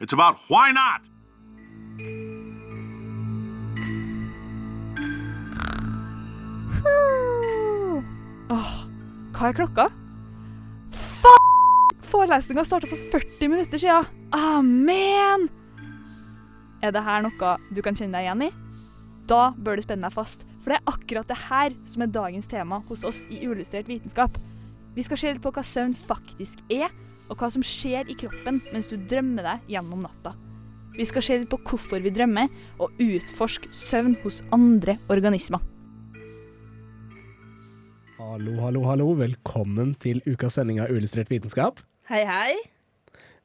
it's about why not. Hva er klokka? F***! Forelesninga starta for 40 minutter siden. Amen! Er det her noe du kan kjenne deg igjen i? Da bør du spenne deg fast, for det er akkurat det her som er dagens tema hos oss i Uillustrert vitenskap. Vi skal se litt på hva søvn faktisk er, og hva som skjer i kroppen mens du drømmer deg gjennom natta. Vi skal se litt på hvorfor vi drømmer, og utforske søvn hos andre organismer. Hallo, hallo, hallo. Velkommen til ukas sending av Uillustrert vitenskap. Hei, hei.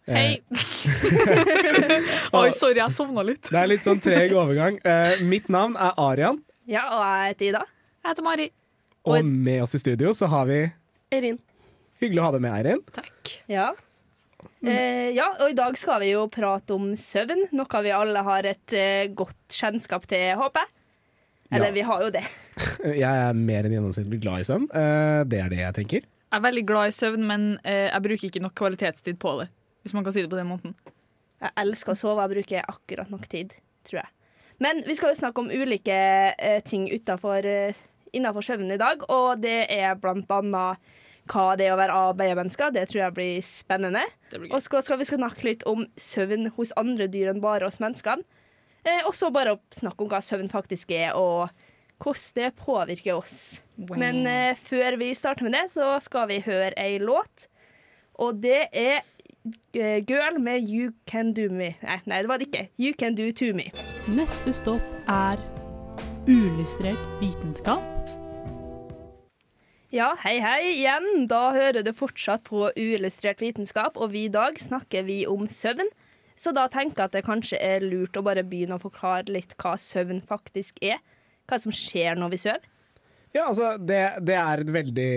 Hei. Oi, sorry, jeg sovna litt. det er litt sånn treg overgang. Eh, mitt navn er Arian, Ja, og jeg heter Ida. Jeg heter Mari. og med oss i studio så har vi Erin. Hyggelig å ha deg med, Eirin. Takk. Ja. Eh, ja, og i dag skal vi jo prate om søvn, noe vi alle har et eh, godt kjennskap til, håper jeg. Eller Ja. vi har jo det. Jeg er mer enn gjennomsnittlig glad i søvn. Eh, det er det jeg tenker. Jeg er veldig glad i søvn, men eh, jeg bruker ikke nok kvalitetstid på det. Hvis man kan si det på den måten. Jeg elsker å sove, jeg bruker akkurat nok tid, tror jeg. Men vi skal jo snakke om ulike eh, ting utenfor, eh, innenfor søvnen i dag, og det er blant annet hva det er å være A-B-mennesker. Det tror jeg blir spennende. Blir Og så skal vi snakke litt om søvn hos andre dyr enn bare oss menneskene. Eh, og så bare snakke om hva søvn faktisk er, og hvordan det påvirker oss. Wow. Men eh, før vi starter med det, så skal vi høre ei låt. Og det er eh, Girl med You Can Do Me. Nei, nei, det var det ikke. You Can Do To Me. Neste stopp er uillustrert vitenskap. Ja, hei hei igjen. Da hører du fortsatt på Uillustrert vitenskap, og vi i dag snakker vi om søvn. Så da tenker jeg at det kanskje er lurt å bare begynne å forklare litt hva søvn faktisk er. Hva som skjer når vi sover. Ja, altså, det, det er et veldig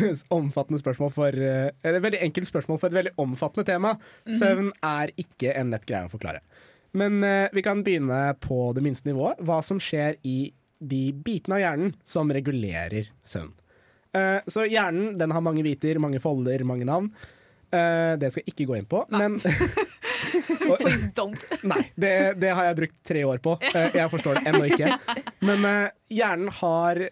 omfattende spørsmål for eh, Eller et veldig enkelt spørsmål for et veldig omfattende tema. Søvn er ikke en lett greie å forklare. Men eh, vi kan begynne på det minste nivået. Hva som skjer i de bitene av hjernen som regulerer søvn. Eh, så hjernen den har mange biter, mange folder, mange navn. Uh, det skal jeg ikke gå inn på. Men Please don't. Nei, det, det har jeg brukt tre år på. Uh, Jeg forstår det ennå ikke. Men hjernen har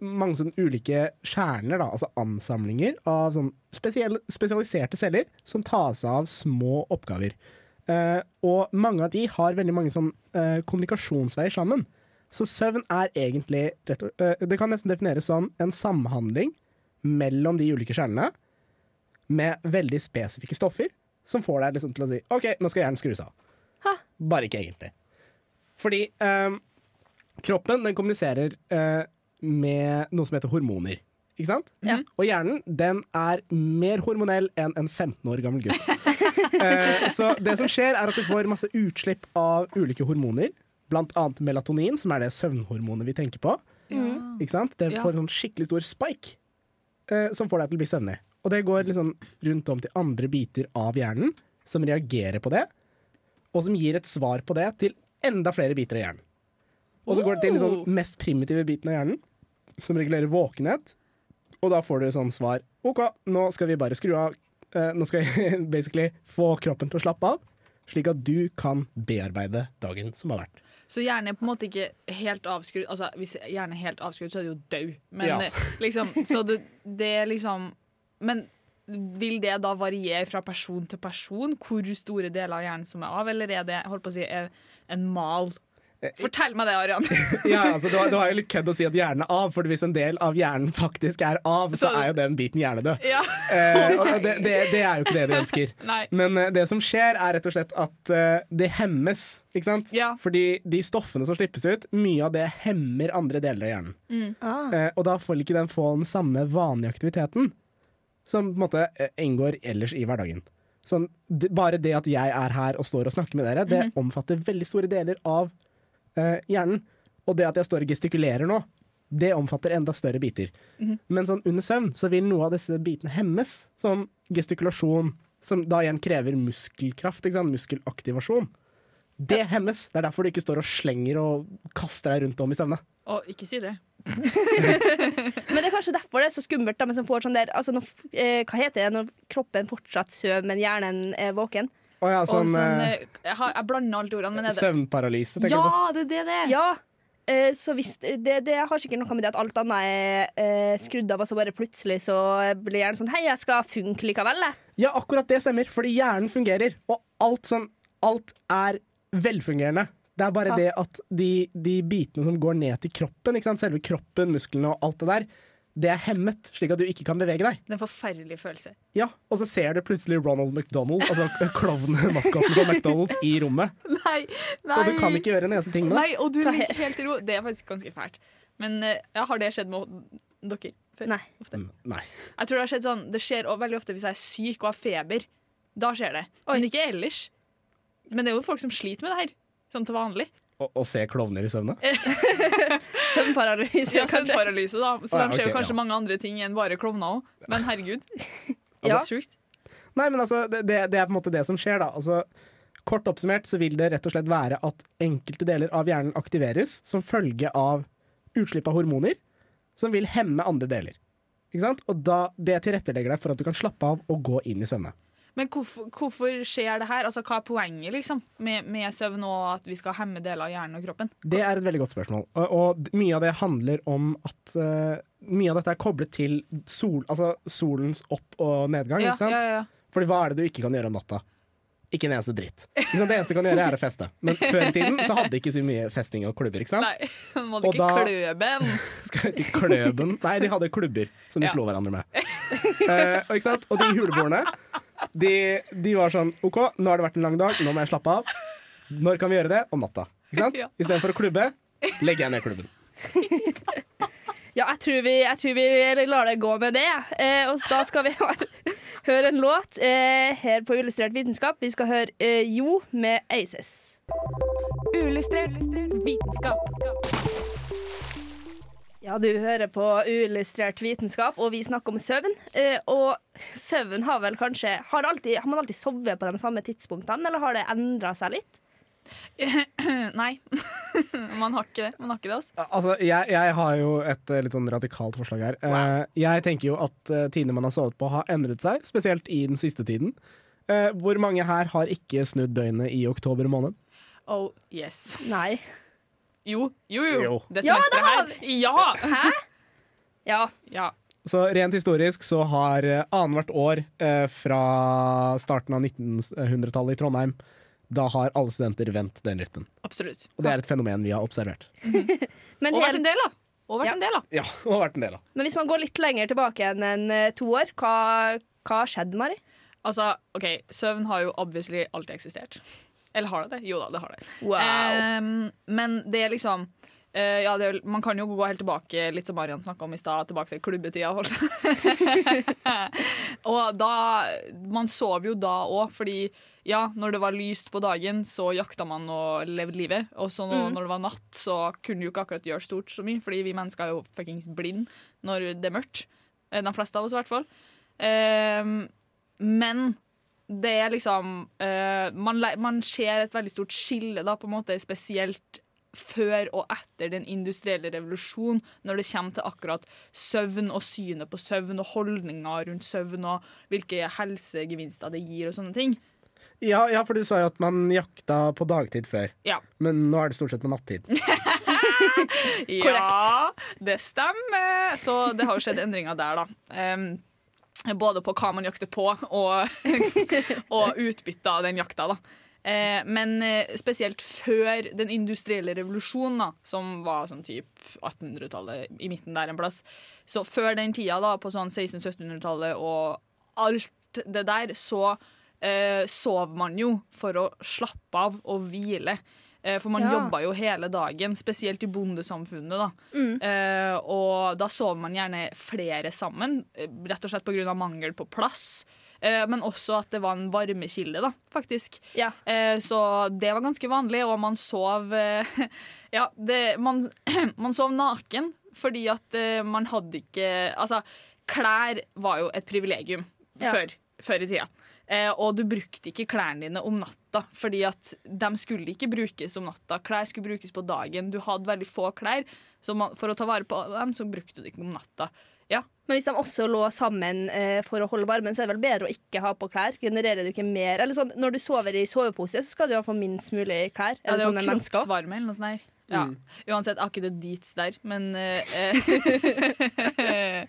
mange sånne ulike kjerner, da, altså ansamlinger av sånn spesialiserte celler som tas av små oppgaver. Og mange av de har veldig mange sånn kommunikasjonsveier sammen. Så søvn er egentlig rett og, eh, Det kan nesten defineres som en samhandling mellom de ulike kjernene med veldig spesifikke stoffer som får deg liksom til å si OK, nå skal hjernen skrus av. Bare ikke egentlig. Fordi eh, kroppen den kommuniserer eh, med noe som heter hormoner. Ikke sant? Ja. Og hjernen den er mer hormonell enn en 15 år gammel gutt. eh, så det som skjer, er at du får masse utslipp av ulike hormoner. Blant annet melatonin, som er det søvnhormonet vi tenker på. Ikke sant? Det får en sånn skikkelig stor spike eh, som får deg til å bli søvnig. Og det går liksom rundt om til andre biter av hjernen som reagerer på det, og som gir et svar på det til enda flere biter av hjernen. Og så går det til den sånn mest primitive biten av hjernen, som regulerer våkenhet. Og da får du sånn svar OK, nå skal vi bare skru av. eh, nå skal jeg basically få kroppen til å slappe av, slik at du kan bearbeide dagen som har vært. Så hjernen er på en måte ikke helt avskrudd. Altså, hvis hjernen er helt avskrudd, så er det jo død. Men Ja. eh, liksom, så du, det er liksom Men vil det da variere fra person til person hvor store deler av hjernen som er av, eller er det holdt på å si, en mal? Fortell meg det, Arian. Ja, altså, har, du har jo litt kødd å si at hjernen er av, for hvis en del av hjernen faktisk er av, så Så- er jo den biten hjernedød. ja. Eh, og det, det, det er jo ikke det de ønsker. Nei. Men eh, det som skjer, er rett og slett at eh, det hemmes. Ikke sant? Ja. Fordi de stoffene som slippes ut, mye av det hemmer andre deler av hjernen. Ah. Eh, og da får ikke den få den samme vanlige aktiviteten som på en måte eh, inngår ellers i hverdagen. Sånn, det, bare det at jeg er her og står og snakker med dere, det omfatter veldig store deler av eh, hjernen. Og det at jeg står og gestikulerer nå, det omfatter enda større biter. Men sånn under søvn så vil noe av disse bitene hemmes. Sånn gestikulasjon, som da igjen krever muskelkraft, ikke sant? muskelaktivasjon. Det hemmes. Det er derfor du ikke står og slenger og kaster deg rundt om i søvne. Å, ikke si det. Men det er kanskje derfor det er så skummelt da, men som får sånn der altså når, eh, Hva heter det når kroppen fortsatt sover, men hjernen er våken? Å ja, Og sånn, sånn, eh, eh, jeg, har, jeg blander alle ordene, men er det søvnparalyse, tenker du på. Ja, det er det det er! Ja. eh, så hvis, det, det har sikkert noe med det at alt annet er eh, skrudd av, og så bare plutselig så blir hjernen sånn Hei, jeg skal funke likevel, jeg. Ja, akkurat det stemmer, fordi hjernen fungerer. Og alt, sånn, alt er velfungerende. Det er bare Ja. det at de, de bitene som går ned til kroppen, ikke sant? selve kroppen, musklene og alt det der, det er hemmet, slik at du ikke kan bevege deg. Det er en forferdelig følelse. Ja, Og så ser du plutselig Ronald McDonald, altså klovnemaskoten fra McDonald's, i rommet. Nei, nei. Og du kan ikke gjøre en eneste ting med det. Nei, og du ligger helt i ro. Det er faktisk ganske fælt. Men eh, ja, har det skjedd med dere før? Nei. Ofte. Mm, Nei. Jeg tror Det har skjedd sånn Det skjer veldig ofte hvis jeg er syk og har feber. Da skjer det. Oi. Men ikke ellers. Men det er jo folk som sliter med det her. Sånn til vanlig. Å, å se klovner i søvne? Søvnparalyse, Ja, kanskje. Søvnparalyse, da. Så ja, de ser jo kanskje ja. mange andre ting enn bare klovner òg. Men herregud. Ja. Altså, sjukt. Nei, men altså, det, det det er på en måte det som skjer, da. Altså, kort oppsummert så vil det rett og slett være at enkelte deler av hjernen aktiveres som følge av utslipp av hormoner som vil hemme andre deler. Ikke sant? Og da, det tilrettelegger deg for at du kan slappe av og gå inn i søvne. Men hvorfor, hvorfor skjer det her? Altså, Hva er poenget liksom, med, med søvn og at vi skal hemme deler av hjernen og kroppen? Det er et veldig godt spørsmål. Og, og mye av det handler om at uh, Mye av dette er koblet til sol, altså solens opp- og nedgang. Ja, ikke sant? ja, ja. Fordi hva er det du ikke kan gjøre om natta? Ikke en eneste dritt. Det eneste du kan gjøre, er å feste. Men før i tiden så hadde ikke så mye festing og klubber. ikke sant? Nei, de hadde Og ikke da- kløben. Skal ikke kløben Nei, de hadde klubber som de Ja. slo hverandre med. Eh, og, ikke sant? og de huleboerne, de, de var sånn OK, nå har det vært en lang dag, nå må jeg slappe av. Når kan vi gjøre det? Om natta. Ikke sant? Ja. Istedenfor å klubbe, legger jeg ned klubben. Ja, jeg tror, vi, jeg tror vi lar det gå med det. Eh, og da skal vi høre en låt eh, her på Illustrert vitenskap. Vi skal høre eh, Jo med Aces. Illustrert vitenskap. Ja, du hører på Uillustrert vitenskap, og vi snakker om søvn. Eh, og søvn har vel kanskje Har, alltid, har man alltid sovet på de samme tidspunktene, eller har det endra seg litt? Nei, man har ikke det. Man har ikke det altså. Altså, jeg, jeg har jo et eh, litt sånn radikalt forslag her. Eh, jeg tenker jo at uh, tidene man har sovet på, har endret seg, spesielt i den siste tiden. Eh, hvor mange her har ikke snudd døgnet i oktober måned? Oh yes. Nei. Jo, jo, jo. Jo. Det Ja, semesteret det har her. Ja! Ja. ja. Så rent historisk så har uh, annethvert år eh, fra starten av 1900-tallet i Trondheim, da har alle studenter vendt den rytmen. Absolutt. Og det er et fenomen vi har observert. Men, Og vært en del, da. Og vært Ja. en del, da. Ja, og vært en del av. men hvis man går litt lenger tilbake enn en, eh, to år, hva har skjedd, Mari? Altså, OK, søvn har jo obviously alltid eksistert. Eller har det det? Jo da, det har det. Wow. Ehm, men det er liksom eh, ja, det er, Man kan jo gå helt tilbake, litt som Marian snakka om i stad, tilbake til klubbetida. og da Man sov jo da òg, fordi ja, når det var lyst på dagen, så jakta man og levde livet. Og så nå, Mm. når det var natt, så kunne du ikke akkurat gjøre stort så mye, fordi vi mennesker er jo fuckings blind når det er mørkt. Eh, De fleste av oss, i hvert fall. Ehm, men det er liksom uh, man, man ser et veldig stort skille, da, på en måte, spesielt før og etter den industrielle revolusjonen, når det kommer til akkurat søvn og synet på søvn og holdninger rundt søvn og hvilke helsegevinster det gir og sånne ting. Ja, ja, for du sa jo at man jakta på dagtid før. Ja. Men nå er det stort sett på nattid. Ja, det stemmer. Så det har jo skjedd endringer der, da. Em, både på hva man jakter på, og, og utbyttet av den jakta. da. Eh, men eh, spesielt før den industrielle revolusjonen, da, som var sånn typ 1800-tallet, i midten der en plass. Så før den tida, da, på sånn 1600-1700-tallet og alt det der, så eh, sov man jo for å slappe av og hvile. Eh, for man Ja. jobba jo hele dagen, spesielt i bondesamfunnet. da. Eh, og da sover man gjerne flere sammen, eh, rett og slett pga. mangel på plass. eh, men også at det var en varmekilde, da, faktisk. Ja. Eh, så det var ganske vanlig, og man sov eh, Ja, det, man, man sov naken fordi at man hadde ikke Altså, klær var jo et privilegium Ja. før, før i tida. Eh, og du brukte ikke klærne dine om natta, fordi at de skulle ikke brukes om natta. Klær skulle brukes på dagen. Du hadde veldig få klær, så man, for å ta vare på dem, så brukte du dem ikke om natta. Ja, Men hvis de også lå sammen eh, for å holde varmen, så er det vel bedre å ikke ha på klær? Genererer du ikke mer? Eller sånn, når du sover i sovepose, så skal du på minst mulig klær. ja det er jo kroppsvarme eller noe sånt. der. Ja. Mm. Uansett, jeg har ikke det deets der, men eh,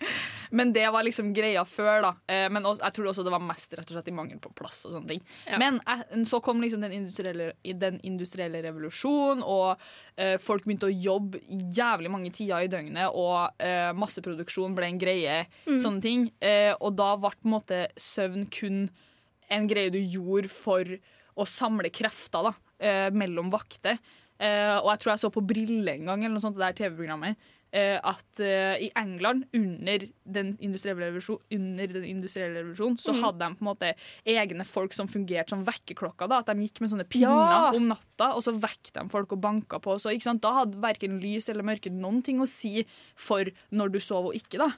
Men det var liksom greia før, da. Eh, men også, jeg tror også det var mest rett og slett i mangel på plass og sånne ting. Ja. Men eh, så kom liksom den industrielle, den industrielle revolusjonen, og eh, folk begynte å jobbe jævlig mange tider i døgnet, og eh, masseproduksjon ble en greie, sånne ting. Eh, og da ble på en måte søvn kun en greie du gjorde for å samle krefter da, eh, mellom vakter. Eh, og jeg tror jeg så på Brille en gang, eller noe sånt, det der TV-programmet, at eh, i England, under den industrielle revolusjon, industrielle revolusjonen, så hadde de på en måte egne folk som fungerte som vekkerklokker. At de gikk med sånne pinner Ja. om natta, og så vekket de folk og banka på. Så? Da hadde verken lys eller mørke noen ting å si for når du sov og ikke. da.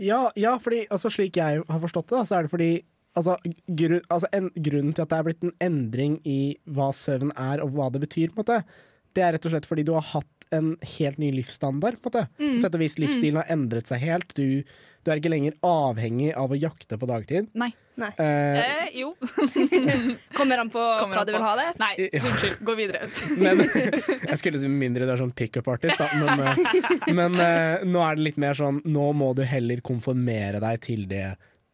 Ja, ja fordi altså, slik jeg har forstått det, da, så er det fordi altså, gru, altså, en, Grunnen til at det er blitt en endring i hva søvn er og hva det betyr, på en måte, det er rett og slett fordi du har hatt en helt ny livsstandard. På en måte. På sett og vis Livsstilen har endret seg helt. Du, du er ikke lenger avhengig av å jakte på dagtid. Nei. Nei. Eh, Eh, jo. Kommer an på Kommer hva du vil ha det? Nei, unnskyld. Gå videre. men Jeg skulle si mindre du er sånn pickup artist, da. Men, eh, men eh, nå er det litt mer sånn Nå må du heller konformere deg til det,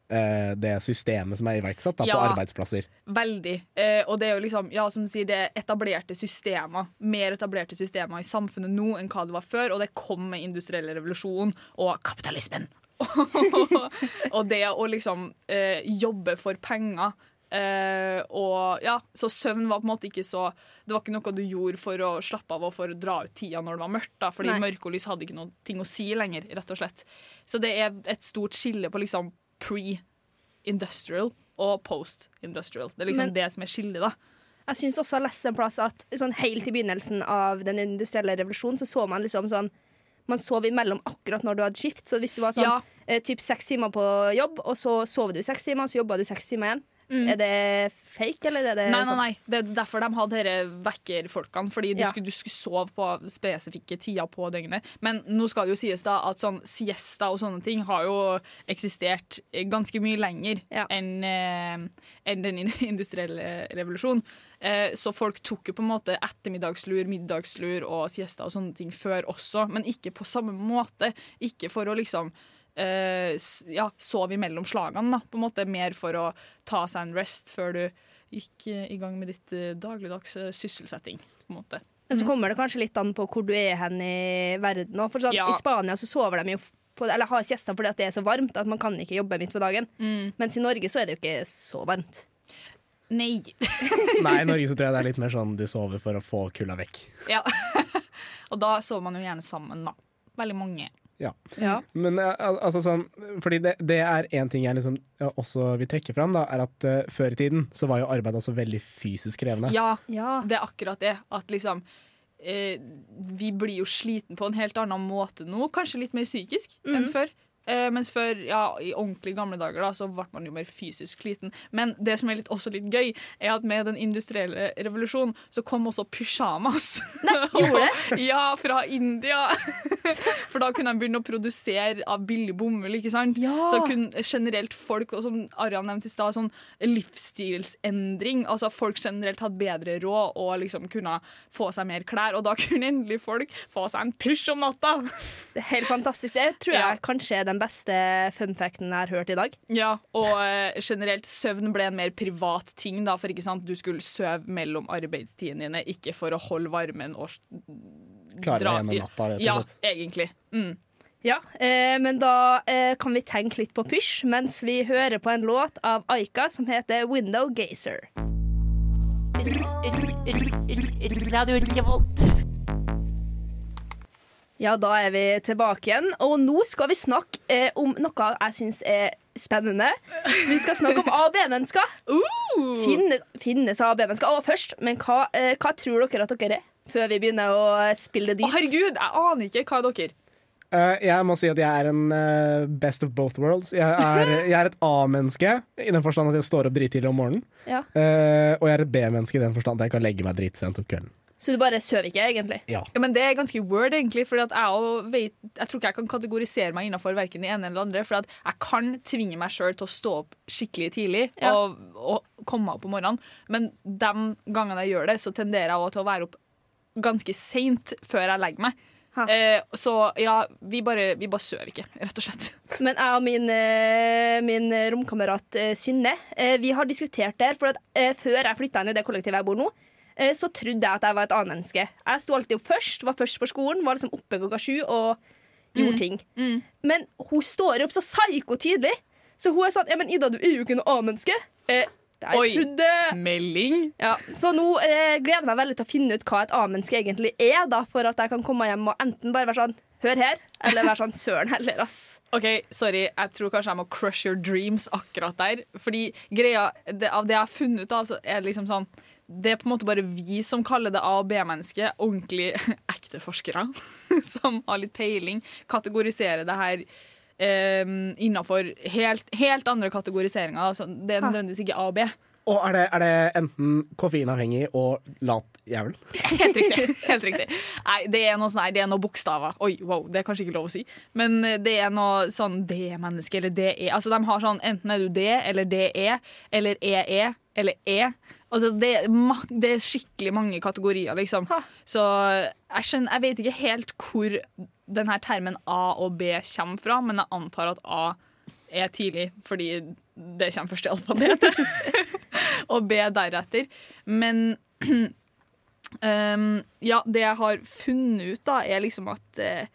eh, det systemet som er iverksatt da, Ja. på arbeidsplasser. Veldig. Eh, og det er jo liksom, ja, som du sier, det er etablerte systemer. Mer etablerte systemer i samfunnet nå enn hva det var før, og det kom med industriell revolusjon og kapitalismen. og det å liksom eh, jobbe for penger. Eh, og ja, Så søvn var på en måte ikke så Det var ikke noe du gjorde for å slappe av og for å dra ut tida når det var mørkt. da Fordi Nei. mørke og lys hadde ikke noe ting å si lenger. rett og slett Så det er et stort skille på liksom pre-industrial og post-industrial. Det er liksom Men- det som er skillet, da. Jeg syns også jeg har lest en plass at sånn helt i begynnelsen av den industrielle revolusjonen, så så man liksom sånn Man sov imellom akkurat når du hadde skift. Så hvis du var sånn Ja. eh, typ seks timer på jobb, og så sov du seks timer, og så jobba du seks timer igjen. Er det fake, eller er det Mm. Nei, nei, sånn? nei. Det er derfor de hadde disse vekkerfolkene. Fordi du, Ja. skulle, du skulle sove på spesifikke tider på døgnet. Men nå skal det jo sies da at sånn siesta og sånne ting har jo eksistert ganske mye lenger Ja. enn eh, enn den industrielle revolusjonen. Eh, så folk tok jo på en måte ettermiddagslur, middagslur og siesta og sånne ting før også, men ikke på samme måte. Ikke for å liksom eh, ja, sove imellom slagene, da. På en måte mer for å ta seg en rest før du gikk eh, i gang med ditt eh, dagligdags eh, sysselsetting. på en måte. Men så kommer det kanskje litt an på hvor du er hen i verden. For sånn, Ja. I Spania så sover de jo på, eller har siesta fordi at det er så varmt at man kan ikke jobbe midt på dagen. Mens i Norge så er det jo ikke så varmt. Nei. Nei, i Norge så tror jeg det er litt mer sånn du sover for å få kulda vekk. Ja. Og da sover man jo gjerne sammen, da. Veldig mange. Ja. Ja. Men eh, altså sånn Fordi det, det er én ting jeg liksom også vil trekke fram, da, er at uh, før i tiden så var jo arbeid også veldig fysisk krevende. Ja, Ja. det er akkurat det. At liksom eh, Vi blir jo sliten på en helt annen måte nå. Kanskje litt mer psykisk enn før. Eh, mens før, ja, i ordentlig gamle dager, da, så ble man jo mer fysisk sliten. Men det som er litt, også litt gøy, er at med den industrielle revolusjonen så kom også pysjamas. Gjorde det? ja, fra India! For da kunne de begynne å produsere av billig bomull, ikke sant? Ja. Så kunne generelt folk, og som Arian nevnte i stad, sånn livsstilsendring. Altså folk generelt hadde bedre råd og liksom kunne få seg mer klær. Og da kunne endelig folk få seg en pysj om natta! Det er helt fantastisk. Det tror jeg Ja. kanskje er den beste funfacten jeg har hørt i dag. Ja, Og eh, generelt søvn ble en mer privat ting, da, for ikke sant, du skulle sove mellom arbeidstidene dine, ikke for å holde varmen og Klare dra- deg gjennom natta, rett og Ja, egentlig. Mm. Ja, eh, Men da eh, kan vi tenke litt på pysj mens vi hører på en låt av Aika som heter 'Window Gazer'. Ja, da er vi tilbake igjen. Og nå skal vi snakke eh, om noe jeg syns er spennende. Vi skal snakke om A- og B-mennesker. Finnes, finnes A- og B-mennesker. Og først, men hva, eh, hva tror dere at dere er? Før vi begynner å spille dit. Å, herregud, jeg aner ikke hva er dere. Uh, jeg må si at jeg er en uh, best of both worlds. Jeg er, jeg er et A-menneske i den forstand at jeg står opp drittidlig om morgenen. Ja. Uh, og jeg er et B-menneske i den forstand at jeg kan legge meg dritsent om kvelden. Så du bare sover ikke, egentlig? Ja. Ja, men Det er ganske word, egentlig. For jeg, vet, jeg tror ikke jeg kan kategorisere meg innenfor verken det ene eller det andre. For at jeg kan tvinge meg sjøl til å stå opp skikkelig tidlig Ja. og, og komme meg opp om morgenen. Men de gangene jeg gjør det, så tenderer jeg også til å være opp ganske seint før jeg legger meg. Eh, så ja, vi bare, vi bare sover ikke, rett og slett. Men jeg og min, eh, min romkamerat eh, Synne eh, Vi har diskutert det her. For at, før jeg flytta inn i det kollektivet jeg bor nå, så trodde jeg at jeg var et annet menneske. Jeg sto alltid opp først, var først på skolen, var liksom oppe klokka sju og gjorde ting. Men hun står opp så psyko tidlig. Så hun er sånn Ja, men Ida, du er jo ikke noe A-menneske. Eh, jeg Oi. trodde Melding. ja, Så nå eh, gleder jeg meg veldig til å finne ut hva et A-menneske egentlig er, da, for at jeg kan komme hjem og enten bare være sånn Hør her, eller være sånn søren heller, ass. OK, sorry. Jeg tror kanskje jeg må crush your dreams akkurat der. Fordi greia, det, Av det jeg har funnet ut, da, så er det liksom sånn Det er på en måte bare vi som kaller det A- og B-menneske. Ordentlig ekte forskere som har litt peiling. Kategoriserer det her eh, innafor helt, helt andre kategoriseringer. Altså, det er nødvendigvis ikke A og B. Og er det, er det enten koffeinavhengig og lat jævel? Helt riktig. helt riktig Nei, det er noe sånn det er noe bokstaver. Oi, wow, det er kanskje ikke lov å si. Men det er noe sånn D-menneske eller DE. Altså, de har sånn enten er du D eller DE eller EE eller E. Altså, det, det er skikkelig mange kategorier, liksom. Ha. Så jeg, skjønner, jeg vet ikke helt hvor denne termen A og B kommer fra, men jeg antar at A er tidlig, fordi det kommer først i alfabetet. og B deretter. Men Um, ja, det jeg har funnet ut, da, er liksom at uh,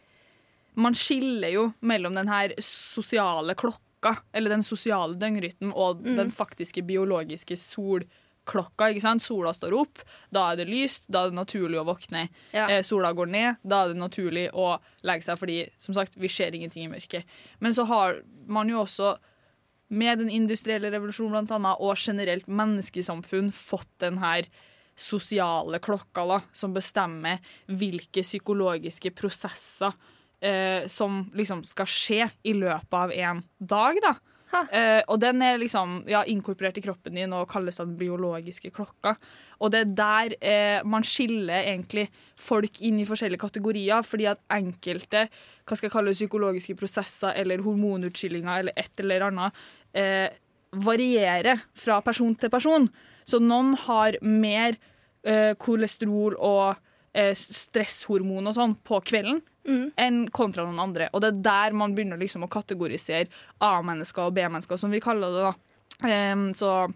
man skiller jo mellom den her sosiale klokka, eller den sosiale døgnrytmen, og den faktiske biologiske solklokka. Ikke sant? Sola står opp, da er det lyst, da er det naturlig å våkne. Ja. Eh, sola går ned, da er det naturlig å legge seg, fordi som sagt, vi ser ingenting i mørket. Men så har man jo også med den industrielle revolusjonen blant annet, og generelt menneskesamfunn fått den her sosiale klokka da, som bestemmer hvilke psykologiske prosesser eh, som liksom skal skje i løpet av en dag. da. Eh, og den er liksom ja, inkorporert i kroppen din og kalles den biologiske klokka. Og det er der uh, man skiller egentlig folk inn i forskjellige kategorier, fordi at enkelte hva skal jeg kalle psykologiske prosesser eller hormonutskillinger eller et eller annet uh, varierer fra person til person. Så noen har mer kolesterol og stresshormon og sånn på kvelden enn kontra noen andre. Og det er der man begynner liksom å kategorisere A-mennesker og B-mennesker, som vi kaller det. da. Um, så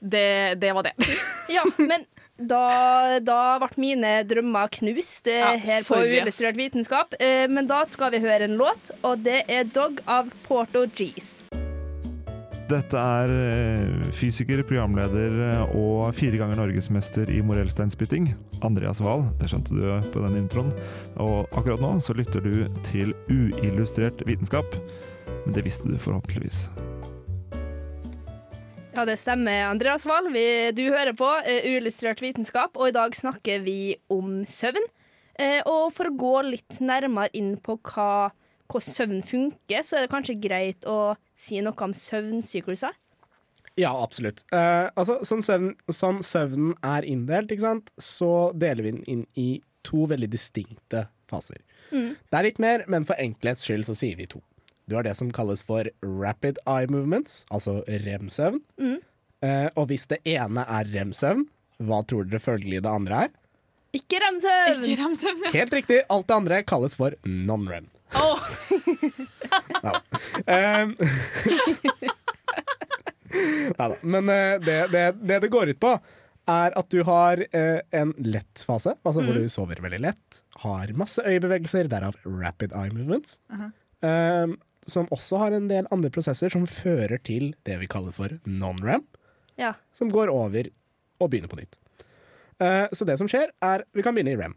det, det var det. Ja, men da, da ble mine drømmer knust eh, Ja, her på. Uillustrert vitenskap. Eh, men da skal vi høre en låt, og det er 'Dog' av Porto G's. Dette er eh, fysiker, programleder eh, og fire ganger norgesmester i morellsteinspytting, Andreas Wahl. Det skjønte du på den introen. Og akkurat nå så lytter du til uillustrert vitenskap. Men det visste du forhåpentligvis. Ja, det stemmer, Andreas Wahl. Du hører på eh, Uillustrert vitenskap, og i dag snakker vi om søvn. Og for å gå litt nærmere inn på hva, hvordan søvn funker, så er det kanskje greit å si noe om søvnsykluser. Ja, absolutt. Eh, altså, sånn, søvn, sånn søvnen er inndelt, ikke sant? så deler vi den inn i to veldig distinkte faser. Det er litt mer, men for enkelhets skyld så sier vi to. Du har det som kalles for rapid eye movements, altså rem-søvn. Eh, og hvis det ene er rem-søvn, hva tror dere følgelig det andre er? Ikke rem-søvn! Ikke remsøvn. Helt riktig, alt det andre kalles for non-rem. Åh, Um, Neida. Men eh, det, det, det det går ut på, er at du har eh, en lett fase, altså hvor du sover veldig lett, har masse øyebevegelser, derav rapid eye movements, um, som også har en del andre prosesser som fører til det vi kaller for non-ram, Ja. som går over og begynner på nytt. Eh, så det som skjer, er Vi kan begynne i rem.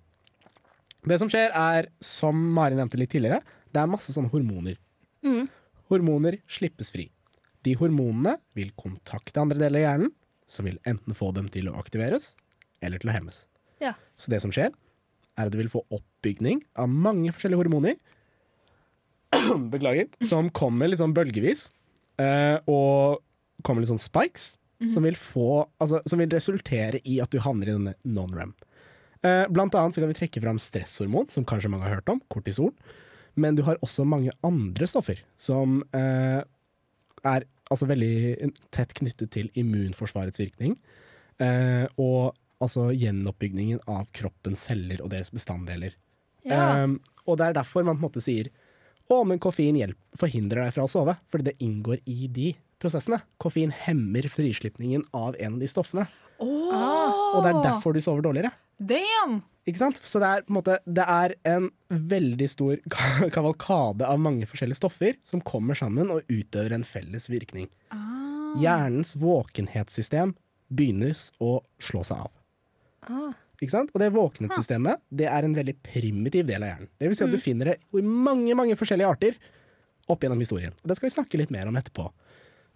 Det som skjer er, som Mari nevnte litt tidligere, det er masse sånne hormoner. Mm. Hormoner slippes fri. De hormonene vil kontakte andre deler av hjernen, som vil enten få dem til å aktiveres eller til å hemmes. Ja. Så det som skjer, er at du vil få oppbygning av mange forskjellige hormoner Beklager. Som kommer litt sånn bølgevis, eh, og kommer litt sånn spikes, som, vil få, altså, som vil resultere i at du havner i denne non-rem. Eh, blant annet så kan vi trekke fram stresshormon, som kanskje mange har hørt om, kortisol. Men du har også mange andre stoffer som eh, er altså veldig tett knyttet til immunforsvarets virkning. Eh, og altså gjenoppbyggingen av kroppens celler og deres bestanddeler. Ja. Eh, og det er derfor man på en måte sier å, men koffein forhindrer deg fra å sove, fordi det inngår i de prosessene. Koffein hemmer frislipningen av en av de stoffene, og det er derfor du sover dårligere. Damn! Ikke sant? Så det er, på en måte, det er en veldig stor kavalkade av mange forskjellige stoffer som kommer sammen og utøver en felles virkning. Hjernens våkenhetssystem begynner å slå seg av. Ah. Ikke sant? Og det våkenhetssystemet det er en veldig primitiv del av hjernen. Det vil si at du finner det i mange mange forskjellige arter opp gjennom historien. Og Det skal vi snakke litt mer om etterpå.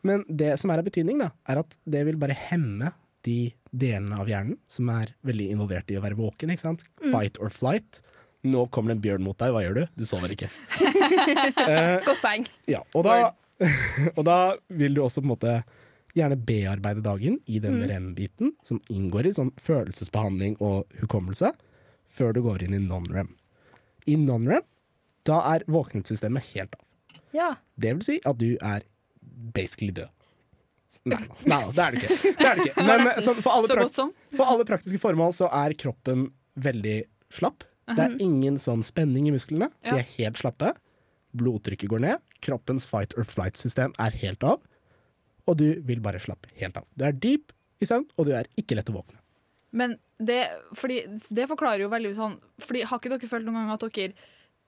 Men det som er av betydning, da, er at det vil bare hemme de delene av hjernen som er veldig involvert i å være våken. ikke sant? Fight or flight. Nå kommer det en bjørn mot deg, hva gjør du? Du sover ikke. Godt poeng. Ja, og da, og da vil du også på en måte gjerne bearbeide dagen i den rem-biten, som inngår i sånn følelsesbehandling og hukommelse, før du går inn i non-rem. I non-rem, da er våkningssystemet helt av. Ja. Det vil si at du er basically død. Nei, nei da, det er det ikke. Det er det ikke. Men så, for, alle Så godt som. for alle praktiske formål så er kroppen veldig slapp. Det er ingen sånn spenning i musklene. De er helt slappe. Blodtrykket går ned. Kroppens fight or flight-system er helt av. Og du vil bare slappe helt av. Du er dyp i søvn, og du er ikke lett å våkne. Men det, fordi, det forklarer jo veldig sånn fordi Har ikke dere følt noen gang at dere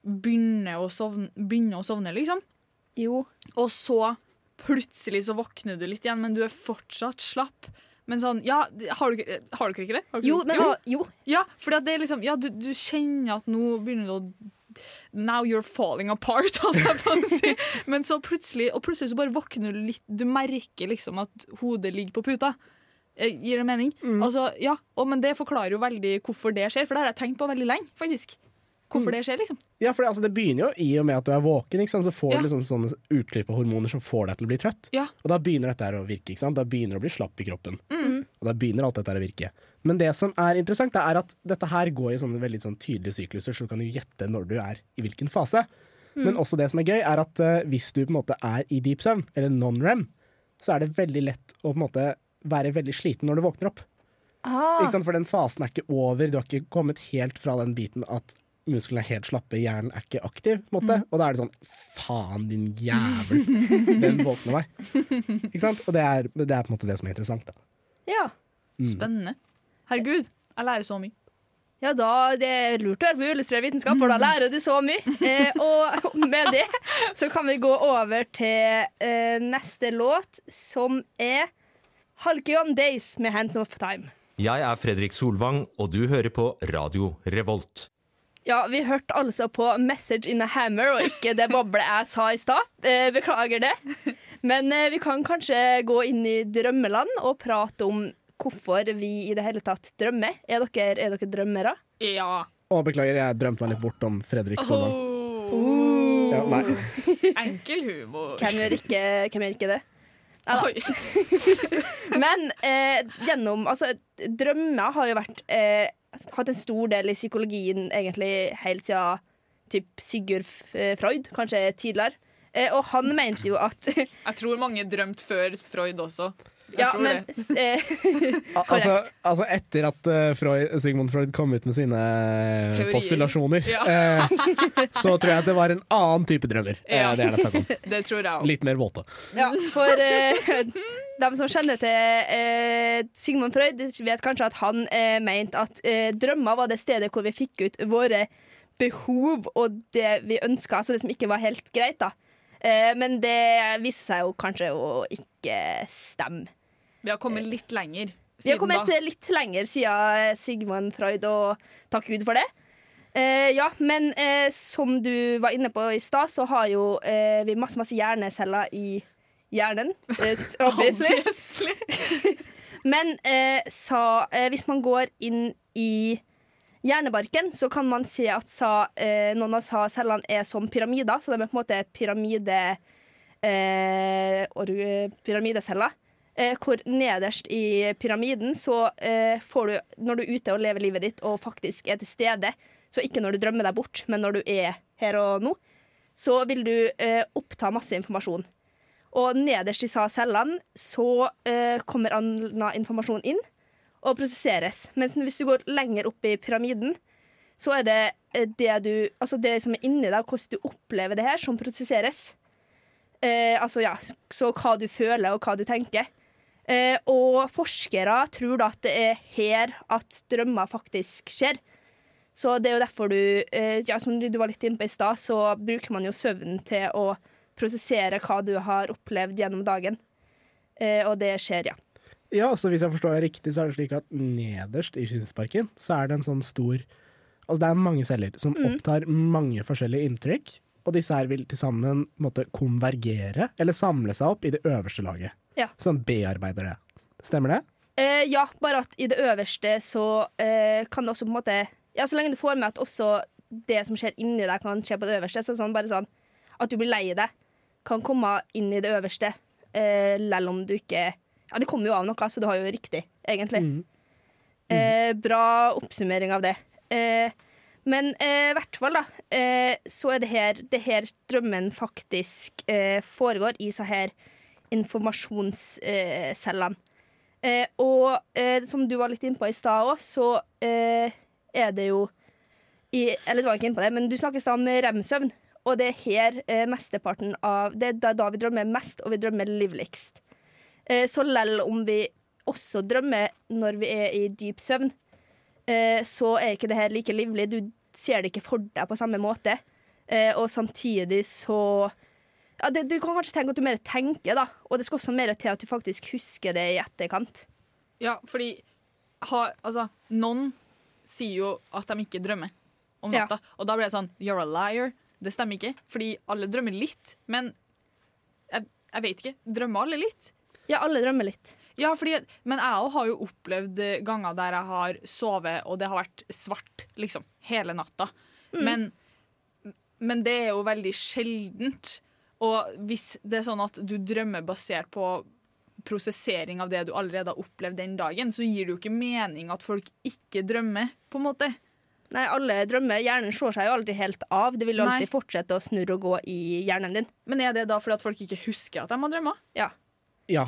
begynner å sovne, begynner å sovne liksom? Jo. Og så plutselig så våkner du litt igjen, men du er fortsatt slapp. Men sånn, ja, har du, har du ikke det? Har dere Jo, men, jo. jo. Ja, fordi at det er liksom Ja, du, du kjenner at nå begynner du å Now you're falling apart, holdt jeg på å si. Men så plutselig Og plutselig så bare våkner du litt Du merker liksom at hodet ligger på puta. Eh, Gir det mening? Altså, ja, og, Men det forklarer jo veldig hvorfor det skjer, for det har jeg tenkt på veldig lenge. faktisk Hvorfor det skjer, liksom. Ja, for det, altså, det begynner jo i og med at du er våken, så får Ja. du liksom sånne utklipp av hormoner som får deg til å bli trøtt. Ja. Og da begynner dette her å virke. Ikke sant? Da begynner det å bli slapp i kroppen. Mm. Og da begynner alt dette her å virke. Men det som er interessant, det er at dette her går i sånne veldig sånn tydelige sykluser, så du kan jo gjette når du er i hvilken fase. Mm. Men også det som er gøy, er at uh, hvis du på en måte er i deep søvn, eller non-rem, så er det veldig lett å på en måte være veldig sliten når du våkner opp. Ah. For den fasen er ikke over, du har ikke kommet helt fra den biten at musklene er helt slappe, hjernen er ikke aktiv. Måte. Og da er det sånn Faen, din jævel! Den våkner meg. Ikke sant? Og det er, det er på en måte det som er interessant. Da. Ja. Spennende. Herregud, jeg lærer så mye. Ja, da, Det er lurt å være på illustrert vitenskap, for da lærer du så mye. Eh, og med det så kan vi gå over til eh, neste låt, som er Halkion Days med Hands of Time. Jeg er Fredrik Solvang, og du hører på Radio Revolt. Ja, vi hørte altså på 'Message in a Hammer' og ikke det boblet jeg sa i stad. Eh, beklager det. Men eh, vi kan kanskje gå inn i drømmeland og prate om hvorfor vi i det hele tatt drømmer. Er dere, er dere drømmere? Ja. Å, beklager, jeg drømte meg litt bort om Fredrik Solvang. Oh. Ja, nei. Enkel humor. Hvem gjør ikke, hvem gjør ikke det? Men eh, gjennom Altså, drømmer har jo vært eh, Hatt en stor del i psykologien egentlig helt siden typ Sigurd eh, Freud, kanskje tidligere. Eh, og han mente jo at Jeg tror mange drømte før Freud også. Jeg Ja, tror men det. eh, Altså, altså etter at Freud, Sigmund Freud kom ut med sine Teorier. postulasjoner, Ja. eh, så tror jeg at det var en annen type drømmer. Eh, Ja. det er det. Det tror jeg òg. Litt mer våte. Ja, for de som kjenner til eh, Sigmund Freud, vet kanskje at han eh, mente at eh, drømmer var det stedet hvor vi fikk ut våre behov og det vi ønska, altså det som ikke var helt greit. da. Eh, men det viste seg jo kanskje å ikke stemme. Vi har kommet litt lenger siden Vi har kommet da. litt lenger siden Sigmund Freud, og takk Gud for det. Eh, ja, men eh, som du var inne på i stad, så har jo eh, vi masse, masse hjerneceller i hjernen. Eh, obviously. men eh, sa, eh, hvis man går inn i hjernebarken, så kan man se at sa, eh, noen av sa cellene er som pyramider. Så de er på en måte pyramide, eh, pyramideceller. Eh, hvor nederst i pyramiden så eh, får du, når du er ute og lever livet ditt og faktisk er til stede, så ikke når du drømmer deg bort, men når du er her og nå, så vil du eh, oppta masse informasjon. Og nederst i cellene så eh, kommer annen informasjon inn og prosesseres. Mens hvis du går lenger opp i pyramiden, så er det eh, det, du, altså det som er inni deg, hvordan du opplever det her, som prosesseres. Eh, altså ja, Så hva du føler og hva du tenker. Eh, og forskere tror da at det er her at drømmer faktisk skjer. Så det er jo derfor du eh, ja, Som du var litt inne på i stad, så bruker man jo søvnen til å prosessere hva du har opplevd gjennom dagen. Eh, og det skjer, ja. Ja, så Hvis jeg forstår det riktig, så er det slik at nederst i synsparken så er det en sånn stor Altså det er mange celler som Mm. opptar mange forskjellige inntrykk, og disse her vil til sammen måtte konvergere, eller samle seg opp i det øverste laget. Ja. Som bearbeider det. Stemmer det? Eh, ja, bare at i det øverste så eh, kan det også på en måte Ja, så lenge du får med at også det som skjer inni deg, kan skje på det øverste. Så sånn, bare sånn at du blir lei deg, kan komme inn i det øverste, eh, om du ikke Ja, det kommer jo av noe, så du har jo riktig, egentlig. Eh, bra oppsummering av det. Eh, men eh, i hvert fall, da, eh, så er det her, det her drømmen faktisk eh, foregår i så her informasjonscellene. Eh, og eh, som du var litt inne på i stad òg, så eh, er det jo i, Eller du var ikke inne på det, men du snakker i stad om rem-søvn. Og det er her eh, mesteparten av Det er da- vi drømmer mest, og vi drømmer livligst. Eh, så lell om vi også drømmer når vi er i dyp søvn, eh, så er ikke det her like livlig. Du ser det ikke for deg på samme måte. Eh, og samtidig så ja, det, Du kan kanskje tenke at du mer tenker, da. Og det skal også mer til at du faktisk husker det i etterkant. Ja, fordi ha, altså, noen sier jo at de ikke drømmer om Ja. Og da blir det sånn You're a liar. Det stemmer ikke. Fordi alle drømmer litt. Men jeg, jeg vet ikke. Drømmer alle litt? Ja, alle drømmer litt. Ja, fordi, men jeg òg har jo opplevd ganger der jeg har sovet, og det har vært svart liksom, hele natta. Mm. Men, men det er jo veldig sjeldent. Og hvis det er sånn at du drømmer basert på prosessering av det du allerede har opplevd den dagen, så gir det jo ikke mening at folk ikke drømmer, på en måte. Nei, alle drømmer. Hjernen slår seg jo aldri helt av. Det vil alltid Nei. fortsette å snurre og gå i hjernen din. Men er det da fordi at folk ikke husker at de har drømmer? Ja. Ja.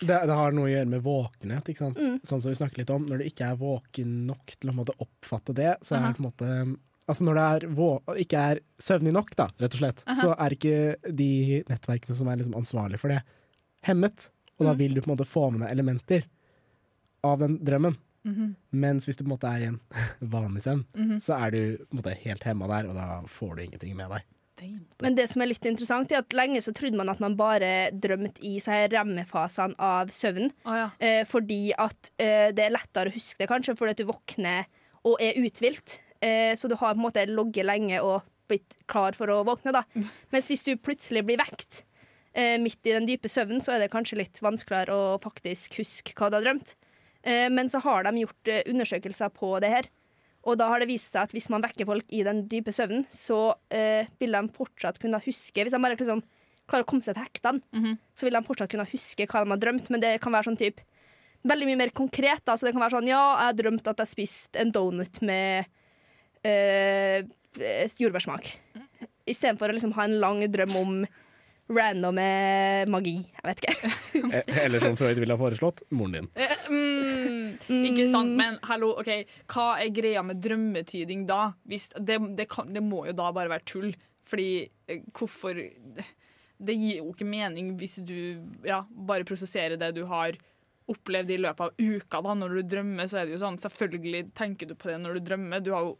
Det, det har noe å gjøre med våkenhet. Ikke sant? Mm. Sånn som vi snakker litt om. Når du ikke er våken nok til å på måte, oppfatte det, så er det på en måte Altså Når det er vå- ikke er søvnig nok, da, rett og slett, Aha. så er ikke de nettverkene som er liksom ansvarlige for det, hemmet. Og da Mm. vil du på en måte få med deg elementer av den drømmen. Mhm. Mens hvis du på en måte er i en vanlig søvn, Mhm. så er du på en måte helt hemma der, og da får du ingenting med deg. Men det som er litt interessant, er at lenge så trodde man at man bare drømte i seg remmefasene av søvnen. eh, fordi at eh, det er lettere å huske det, kanskje, fordi at du våkner og er uthvilt. Eh, så du har på en måte ligget lenge og blitt klar for å våkne. da. Mens hvis du plutselig blir vekt eh, midt i den dype søvnen, så er det kanskje litt vanskeligere å faktisk huske hva du har drømt. Eh, men så har de gjort eh, undersøkelser på det her. Og da har det vist seg at hvis man vekker folk i den dype søvnen, så eh, vil de fortsatt kunne huske Hvis de bare liksom klarer å komme seg til hektene, så vil de fortsatt kunne huske hva de har drømt. Men det kan være sånn type veldig mye mer konkret. Da. Så det kan være sånn Ja, jeg har drømt at jeg spiste en donut med eh, jordbærsmak. Istedenfor å liksom ha en lang drøm om random magi. Jeg vet ikke. Eller som Freud ville ha foreslått, moren din. Mm, ikke sant, men hallo, ok Hva er greia med drømmetyding da? Hvis, det, det, kan, det må jo da bare være tull. Fordi eh, hvorfor Det gir jo ikke mening hvis du ja, bare prosesserer det du har opplevd i løpet av uka. da Når du drømmer, så er det jo sånn Selvfølgelig tenker du på det når du drømmer. Du har jo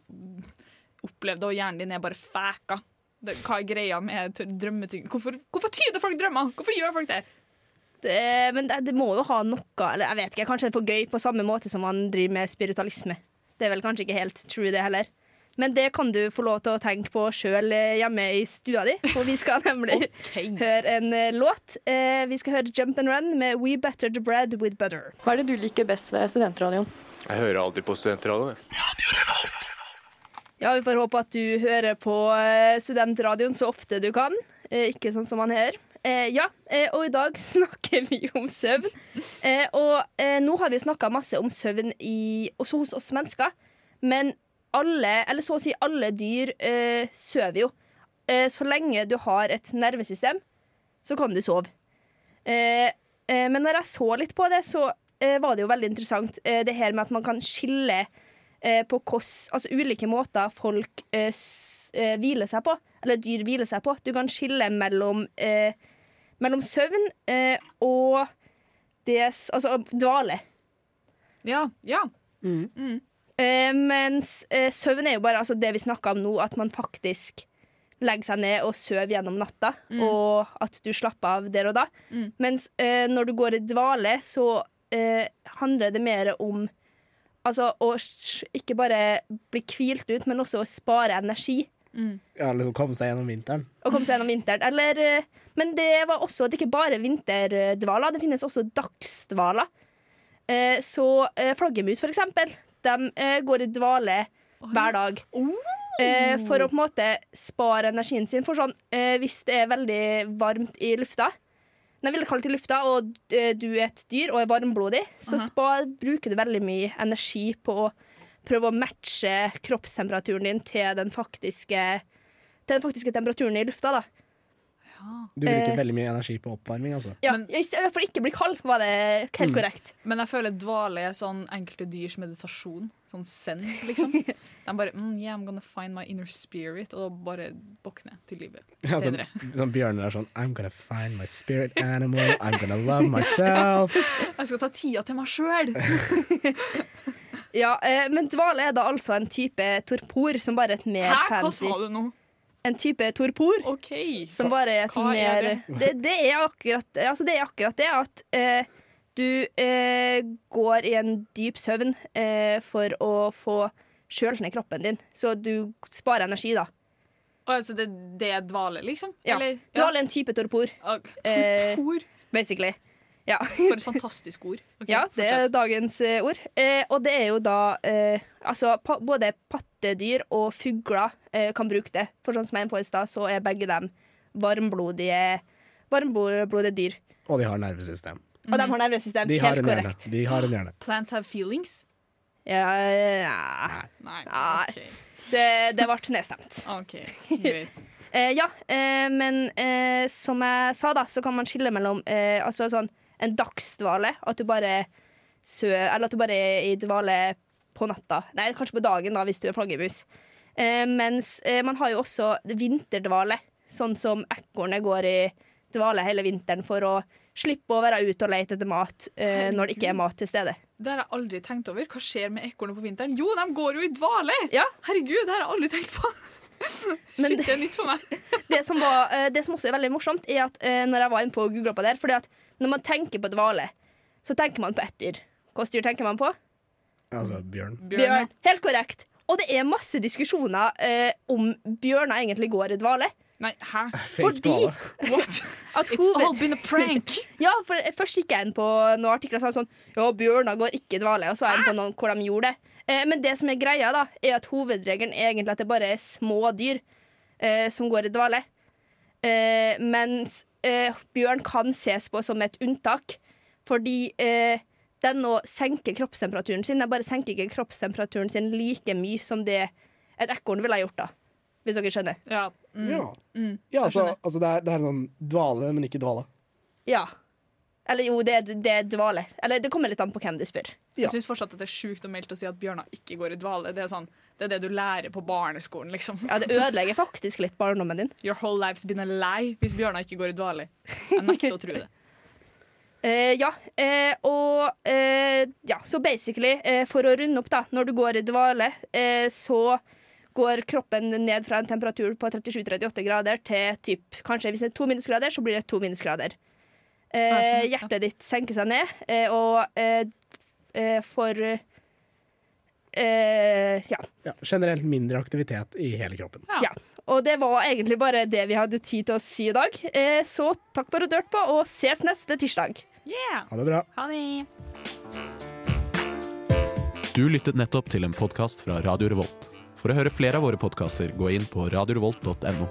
opplevd det, og hjernen din er bare fæka. Det, hva er greia med drømmetyding? Hvorfor, hvorfor tyder folk drømmer? Hvorfor gjør folk det? Det, men det, det må jo ha noe Eller jeg vet ikke, Kanskje det er for gøy, på samme måte som man driver med spiritualisme. Det er vel kanskje ikke helt true, det heller. men det kan du få lov til å tenke på sjøl hjemme i stua di. For vi skal nemlig høre en eh, låt. Eh, vi skal høre Jump and Run med We Better the Bread With Butter. Hva er det du liker best ved studentradioen? Jeg hører alltid på studentradioen. Ja, Vi får håpe at du hører på eh, studentradioen så ofte du kan. Eh, ikke sånn som man her. Eh, ja, eh, og i dag snakker vi om søvn. Eh, og eh, nå har vi jo snakka masse om søvn i, også hos oss mennesker. Men alle, eller så å si alle dyr, eh, sover jo. Eh, så lenge du har et nervesystem, så kan du sove. Men når jeg så litt på det, så var det jo veldig interessant det her med at man kan skille på hvordan, altså ulike måter folk hviler seg på, eller dyr hviler seg på. Du kan skille mellom, eh, mellom søvn eh, og des, Altså dvale. Ja. ja. Eh, mens eh, søvn er jo bare altså, det vi snakker om nå, at man faktisk legger seg ned og sover gjennom natta, Mm. og at du slapper av der og da. Mm. Mens eh, når du går i dvale, så eh, handler det mer om altså, å ikke bare bli hvilt ut, men også å spare energi. Ja, liksom komme seg gjennom vinteren. Og komme seg gjennom vinteren. Eller, eh, men det var også det er ikke bare vinterdvaler, det finnes også dagsdvaler. Eh, så eh, flaggermus, for eksempel, de går i dvale hver dag. Eh, for å på en måte spare energien sin. For sånn, eh, hvis det er veldig varmt i lufta, nei, veldig kaldt i lufta, og du er et dyr og er varmblodig, så spar, bruker du veldig mye energi på å prøve å matche kroppstemperaturen din til den faktiske, til den faktiske temperaturen i lufta. da. Du bruker Eh. veldig mye energi på oppvarming, altså. Ja, I stedet for ikke bli kald, var det helt Mm. korrekt. Men jeg føler dvale er sånn enkelte dyrs meditasjon. Sånn send, liksom. De bare mm, Yeah, I'm gonna find my inner spirit, og bare våkne til livet Ja, sånn, senere. sånn bjørner er sånn I'm gonna find my spirit animal. I'm gonna love myself. Jeg skal ta tida til meg sjøl! Ja, eh, Men dvale er da altså en type torpor som bare er et mer Hæ, hva fancy sa du nå? En type torpor som bare er et Hva er mer det? det? Det, er akkurat, altså det er akkurat det at eh, du eh, går i en dyp søvn eh, for å få kjølt ned kroppen din. Så du sparer energi, da. Å, altså det, det er dvale, liksom? Ja. Eller- Dvale er en type torpor. Eh, torpor? basically. Ja. For et fantastisk ord. Okay, ja, det er fortsett. dagens eh, ord. Eh, og det er jo da eh, Altså, pa både pattedyr og fugler eh, kan bruke det. For sånn som jeg er på i stad, så er begge dem varmblodige, varmblodige dyr. Og de har nervesystem. Og de har nervesystem. De har Helt korrekt. De har en hjerne. Plants have feelings? Ja, ja. Nei. Nei. Det, det ble nedstemt. OK, greit. Eh, ja, eh, men eh, som jeg sa, da, så kan man skille mellom eh, altså sånn, en dagsdvale, at du bare sø, Eller at du bare er i dvale på natta. Nei, kanskje på dagen, da, hvis du er flaggermus. Eh, mens eh, man har jo også vinterdvale, sånn som ekornet går i dvale hele vinteren for å slippe å være ute og lete etter mat eh, når det ikke er mat til stede. Det har jeg aldri tenkt over. Hva skjer med ekornet på vinteren? Jo, de går jo i dvale! Ja. Herregud, det har jeg aldri tenkt på. Shit, det er nytt for meg. det, som var, eh, det som også er veldig morsomt, er at eh, når jeg var inne på og googla på det her, fordi at når man tenker på dvale, så tenker man på ett dyr. Hvilket dyr tenker man på? Altså bjørn. Bjørn. Helt korrekt. Og det er masse diskusjoner eh, om bjørner egentlig går i dvale. Nei, hæ? Fordi. What? at It's all been a prank. ja, for Først gikk jeg inn på noen artikler som sa sånn Ja, bjørner går ikke i dvale. Og så er jeg inn på noen hvor de gjorde det. Eh, men det som er greia, da, er at hovedregelen er egentlig at det bare er små dyr eh, som går i dvale. Eh, mens eh, bjørn kan ses på som et unntak, fordi eh, den å senke kroppstemperaturen sin Den bare senker ikke kroppstemperaturen sin like mye som det et ekorn ville ha gjort, da. Hvis dere skjønner. Ja. Mm. Ja, Mm. ja altså, skjønner. altså det, er, det er en sånn dvale, men ikke dvale. Ja. Eller jo, det, det er dvale. Eller det kommer litt an på hvem du spør. Jeg syns fortsatt at det er sjukt og meldt å si at bjørner ikke går i dvale. Det er, sånn, det er det du lærer på barneskolen, liksom. Ja, det ødelegger faktisk litt barndommen din. Your whole life's been a lie hvis bjørner ikke går i dvale. Jeg nekter å tro det. Eh, ja, eh, og eh, ja, så basically, eh, for å runde opp, da, når du går i dvale, eh, så går kroppen ned fra en temperatur på 37-38 grader til typ, kanskje hvis det er to minusgrader, så blir det to minusgrader. Eh, ja. hjertet ditt senker seg ned, eh, og eh, eh, for Eh, ja. Ja, generelt mindre aktivitet i hele kroppen. ja. Og det var egentlig bare det vi hadde tid til å si i dag. Eh, så takk for at du hørte på, og ses neste tirsdag. Ha det bra. Ha det. Du lyttet nettopp til en podkast fra Radio Revolt. For å høre flere av våre podkaster, gå inn på radiorevolt.no.